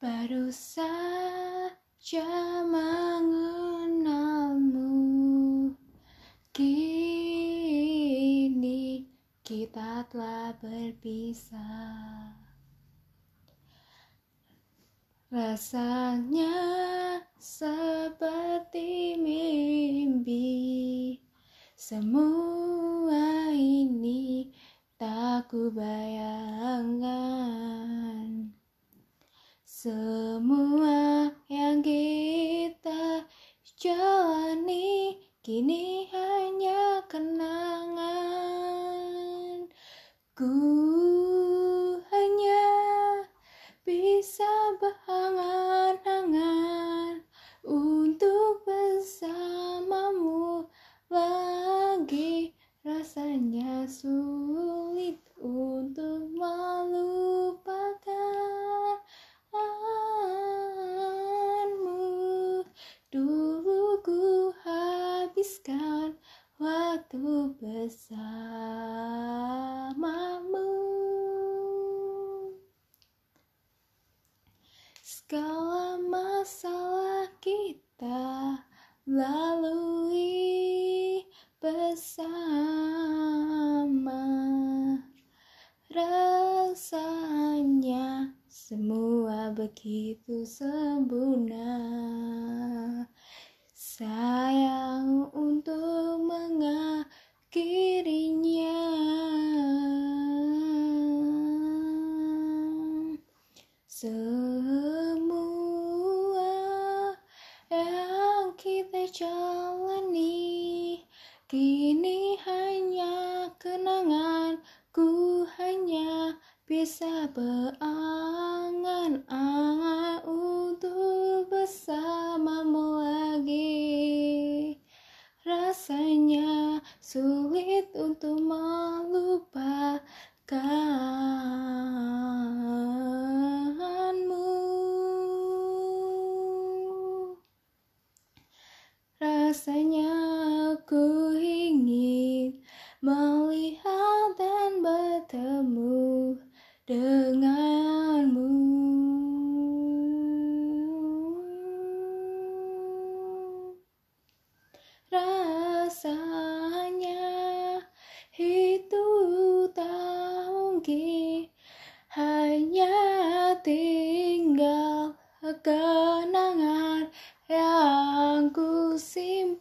Baru saja mengenalmu. Kini kita telah berpisah. Rasanya seperti mimpi. Semua ini tak kubayangkan Semua yang kita jalani Kini hanya kenangan. Ku hanya bisa berangan-angan habiskan waktu bersamamu. Segala masalah kita lalui bersama. Rasanya semua begitu sempurna Semua yang kita jalani Kini hanya kenangan. Ku hanya bisa berangan-angan Untuk bersamamu lagi. Rasanya sulit Rasanya aku ingin melihat dan bertemu denganmu. Rasanya itu tak mungkin Hanya tinggal kenangan yang